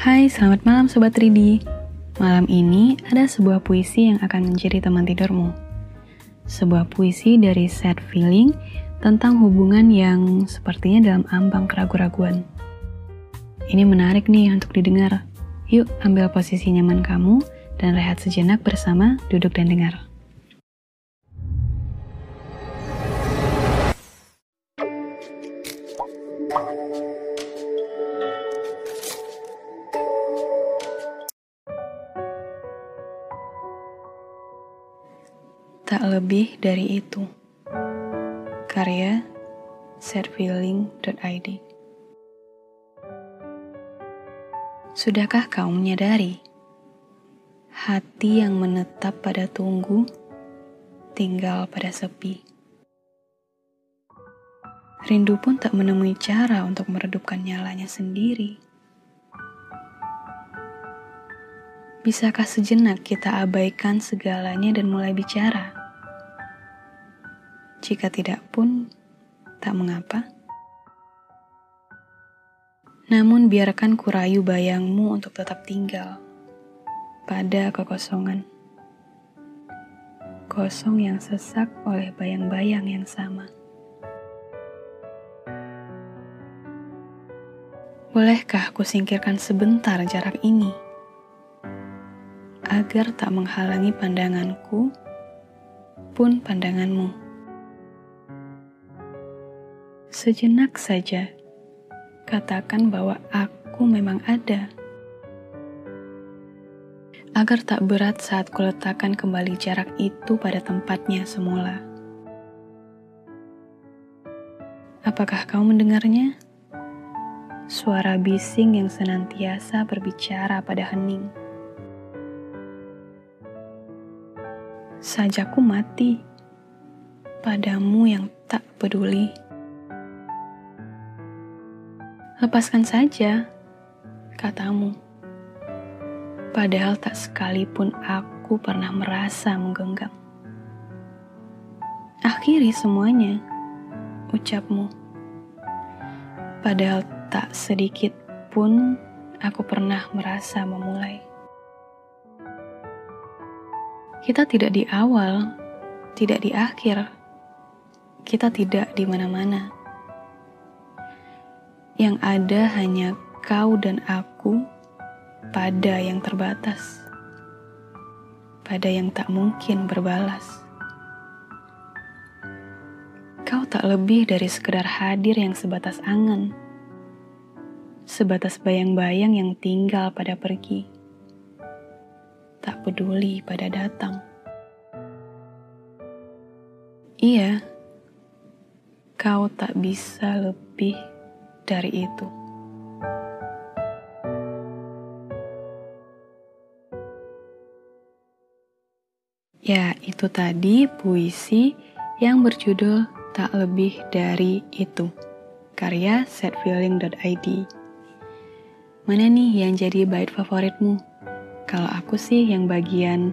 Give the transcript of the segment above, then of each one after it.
Hai, selamat malam Sobat Ridi. Malam ini ada sebuah puisi yang akan menjadi teman tidurmu. Sebuah puisi dari Sad Feeling tentang hubungan yang sepertinya dalam ambang keraguan-raguan. Ini menarik nih untuk didengar. Yuk ambil posisi nyaman kamu dan rehat sejenak bersama duduk dan dengar. Tak lebih dari itu. Karya setfeeling.id Sudahkah kau menyadari hati yang menetap pada tunggu tinggal pada sepi? Rindu pun tak menemui cara untuk meredupkan nyalanya sendiri. Bisakah sejenak kita abaikan segalanya dan mulai bicara? Jika tidak pun, tak mengapa. Namun biarkan kurayu bayangmu untuk tetap tinggal pada kekosongan. Kosong yang sesak oleh bayang-bayang yang sama. Bolehkah aku singkirkan sebentar jarak ini? Agar tak menghalangi pandanganku pun pandanganmu. Sejenak saja, katakan bahwa aku memang ada. Agar tak berat saat kuletakkan kembali jarak itu pada tempatnya semula. Apakah kau mendengarnya? Suara bising yang senantiasa berbicara pada hening. Sajaku mati padamu yang tak peduli. Lepaskan saja, katamu. Padahal tak sekalipun aku pernah merasa menggenggam. Akhiri semuanya, ucapmu. Padahal tak sedikit pun aku pernah merasa memulai. Kita tidak di awal, tidak di akhir, kita tidak di mana-mana yang ada hanya kau dan aku pada yang terbatas, pada yang tak mungkin berbalas. Kau tak lebih dari sekedar hadir yang sebatas angan, sebatas bayang-bayang yang tinggal pada pergi, tak peduli pada datang. Iya, kau tak bisa lebih dari itu. Ya, itu tadi puisi yang berjudul Tak Lebih Dari Itu, karya setfeeling.id. Mana nih yang jadi bait favoritmu? Kalau aku sih yang bagian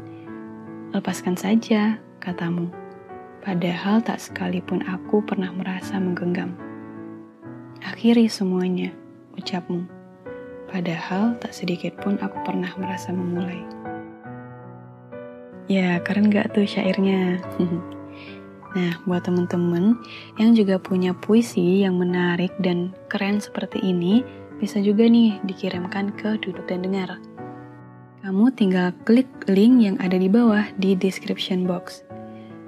lepaskan saja, katamu. Padahal tak sekalipun aku pernah merasa menggenggam. Akhiri semuanya, ucapmu. Padahal tak sedikit pun aku pernah merasa memulai. Ya, keren gak tuh syairnya? nah, buat temen-temen yang juga punya puisi yang menarik dan keren seperti ini, bisa juga nih dikirimkan ke Duduk dan Dengar. Kamu tinggal klik link yang ada di bawah di description box.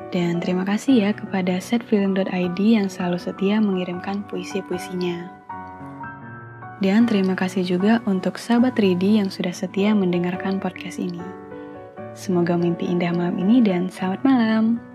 Dan terima kasih ya kepada setfilm.id yang selalu setia mengirimkan puisi-puisinya. Dan terima kasih juga untuk sahabat Ridi yang sudah setia mendengarkan podcast ini. Semoga mimpi indah malam ini dan selamat malam.